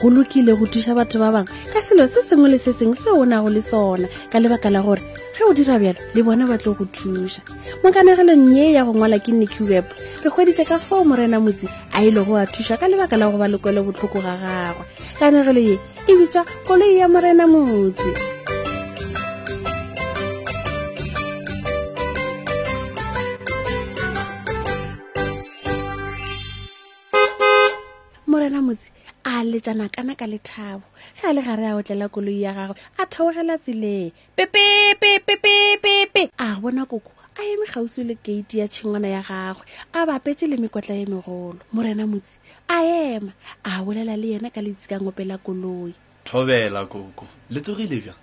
go lokile go thuša batho ba bangwe ka selo se sengwe le se sengwe seo o nago le sona ka lebaka la gore ge o dira bjalo le bone ba tlo go thuša mo kanegelong ye ya go ngwala ke nicky web re hweditše ka foo morena motsi a ile go a thuša ka lebaka la go ba lekwele botlhoko ga gagwe kanegelo ye e bitswa koloi ya morena motsi morena motsi a letšana kana ka lethabo ge a le gare a otlela koloi ya gagwe a theogela tseleng pepepepepepepe a bona koko a eme kgauswi le keiti ya tšhengwana ya gagwe a bapetse le mekotla ye megolo morena motsi a ema a bolela le yena ka leitsi ka ngopela koloi thobela koko le tsogile bja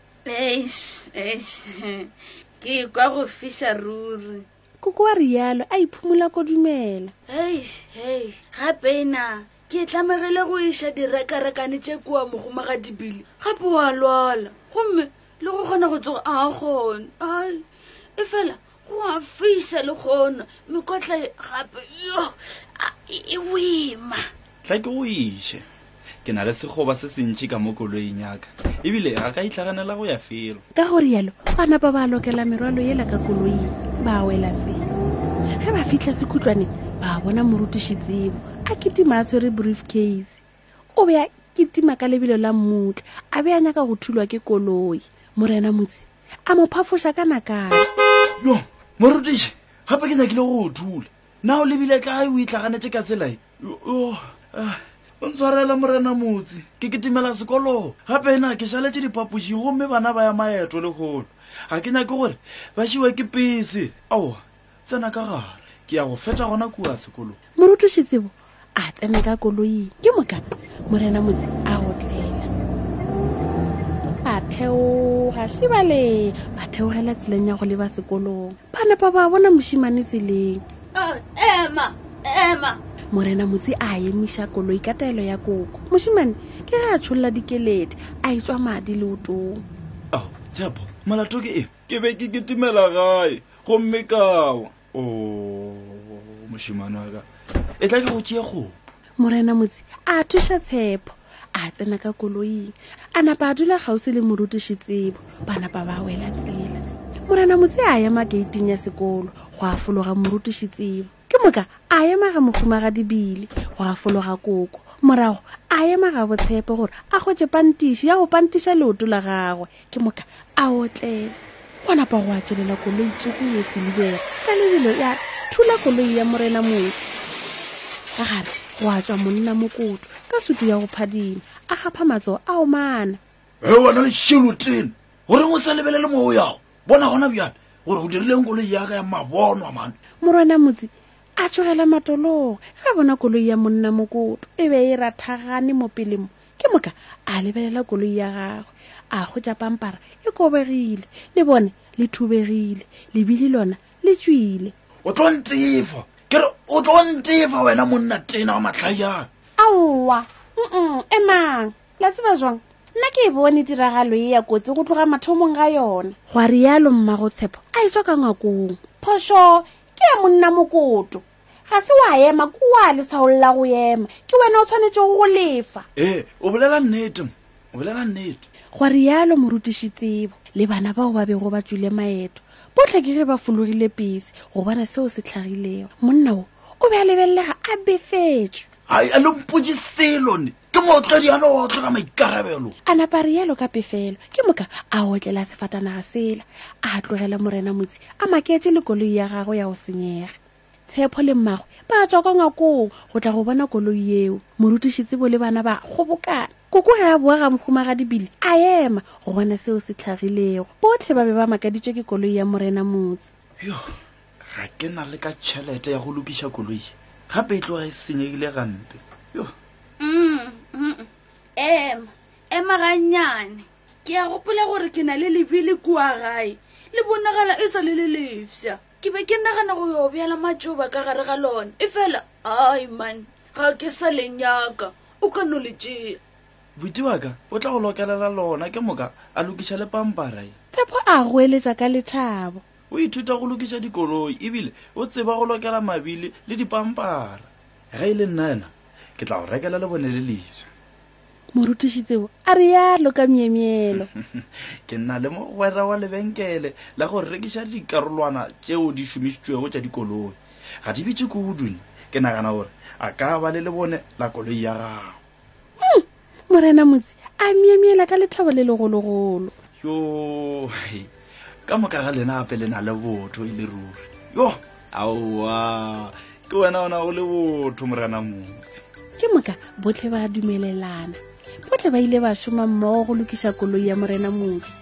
ke kwa go fiša ruri koko wa rialo a iphumola kodumela hei hei gape ena ke tlamegile go iša direkarekane tše kua mogomagadibile gape wa lwala gomme le go kgona go tsoga a kgone ai e fela go a fiša le kgona mekotla gape yo e wima Tla ke go iše. Ke na le sekgoba se sentši ka mo koloing ya ka, ebile ga ka itlhaganela go ya felo. Ka go rialo ba napa ba lokela merwalo yela ka koloing, ba wela tsela. Ge ba fihla sekhutlwaneng, ba bona morutiši tsebo a kitima a tshwere briefcase. O be a kitima ka lebelo la mmutla, a be a nyaka go thulwa ke koloi. Morena Motsi a mo phafoša ka nakana. Yo, morutiši, gape ke nyakile go o thula. na o lebile kae o itlhaganetše ka tsela e ah, o ntshwarela morena motse ke ketimela sekolong gape ena ke šaletše diphapošing gomme bana ba ya maeto le kgolo ga ke nyake gore ba šiwe ke pese aowa tsena ka gare ke ya go fetša gona kua sekolong morutišitsebo a tsena ka koloing ke moka morena motse a otlela a theoga šibale ba theogela tseleng ya go leba sekolong ba napa ba bona mošimane tseleng oh, ema ema morena motse a emiša koloi ka taelo ya koko mošimane ke ge a tsholola dikelete a etswa madi le otong ao tshepo molato ke e ke be ke ketimela gae gomme kawa o oh, mošemane wa ka e tla ke go tšee kgopo morena motsi a thuša tshepo a tsena ka koloing a napa a dula kgausi le morutiši tsebo ba napa ba wela tsela morena motsi a ema geiting ya sekolo go a fologa morutiši tsebo ke moka a ema ga mohumagadibile go a fologa koko morago a ema ga botshepo gore a kgwetse pantiši ya go pantiša leoto la gagwe ke moka a otlele go napa go atšelela koloi tsoko ye selibela ka lebelo ya thula koloi ya morena moe ka gare go a tswa monna mokoto ka sutu ya go phadima a gapha matso a omana e wena le šelotene gore o sa lebelele mo o yago bona gona bjale gore o dirileng koloi yaka ya mabonwa mane morwana motse a tšogela matologo ge a bona koloi ya monna mokoto e be e rathagane mo pelemo ke moka a lebelela koloi ya gagwe a hwetša pampara e kobegile le bone le thubegile lebili lona le tswile o tlo ntefa ke re o tlo ntefa wena monna tena wa matlhayana aowa mm emang la tseba jwang nna ke e bone tiragalo e ya kotsi go tloga mathomong ga yona gwa rialo mmagotshepo a e tswa ka ngwakong phoso ke ya monna mokoto ga se wa ema kua letshwaong la go ema ke wena o tshwanetšego go lefa ee o bolela nnete mo o bolela nnete gwa rialo morutiši tsebo le bana bao ba bego ba tswile maeto botlhe ke ge ba fologile pese go bona seo se tlhagilego monna wo o be a lebelelega a befetšwe ai a le mpotse selo ne ke mootledi a no otlola maikarabelo a napa rialo ka pefelo ke moka a otlela sefatanaga sela a tlogela morena motsi a maketse le koloi ya gago ya go senyega tshepho le mmagwe ba tswa kwa ngakong go tla go bona koloi yeo morutišitsebo le bana ba kgobokana koko ge a boa ga mohumagadi bile a ema go bona seo se tlhagilego botlhe ba be ba makaditswe ke koloi ya morena motsi yo ga ke na le ka tšhelete ya go lokiša koloi gape e tloga e senyegile gampe yo mm, mm, ema ema gannyane ke ya gopola gore ke na le lebile kua gae le bonagala e sa le le lefsa ke be ke nagana go yo bjala matšoba ka gare ga lona e fela ai man ga ke sa lenyaka o ka no le tšea Buti wa ka o tla go lokelela lona ke moka a lokiša le pampara ye. Tshepo a goeletša ka lethabo. O ithuta go lokiša dikoloi ebile o tseba go lokela mabili le dipampara. Ge e le nna yena ke tla go rekela le bone le lija. Morutiši Tsebo a realo ka myemyelo. Ke nna le mogwera wa lebenkele la go rekiša dikarolwana tšeo di šomišitšwego tša dikoloi. Ga di bitše kudu ne. Ke nagana gore a ka ba le lebone la koloi ya gago. hmm, morena motsi a miemiela ka letlhabo le legologolo yo ka moka ga lena ape le na le botho e le ruri yo aowa ke wena ona o le botho morena motsi ke moka botlhe ba dumelelana botlhe ba ile ba šoma mmogo go lokiša koloi ya morena motsi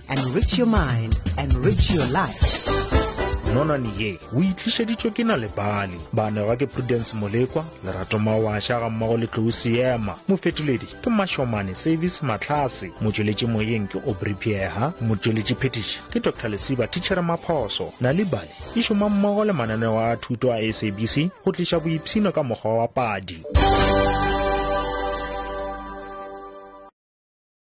Enrich your mind, enrich your life. nonane ye o itlišeditšwe ke na lebale baanegwa ke prudence molekwa lerato mawaša ga mmago le tlou seema mofetoledi ke mašomane service matlhase motšweletši moyeng ke obry pieha motšweletši phetiši ke dr lesiba tichere maphoso na lebale e šoma mmogo le mananeo a thuto a sabc go tliša boipshino ka mokgwa wa padi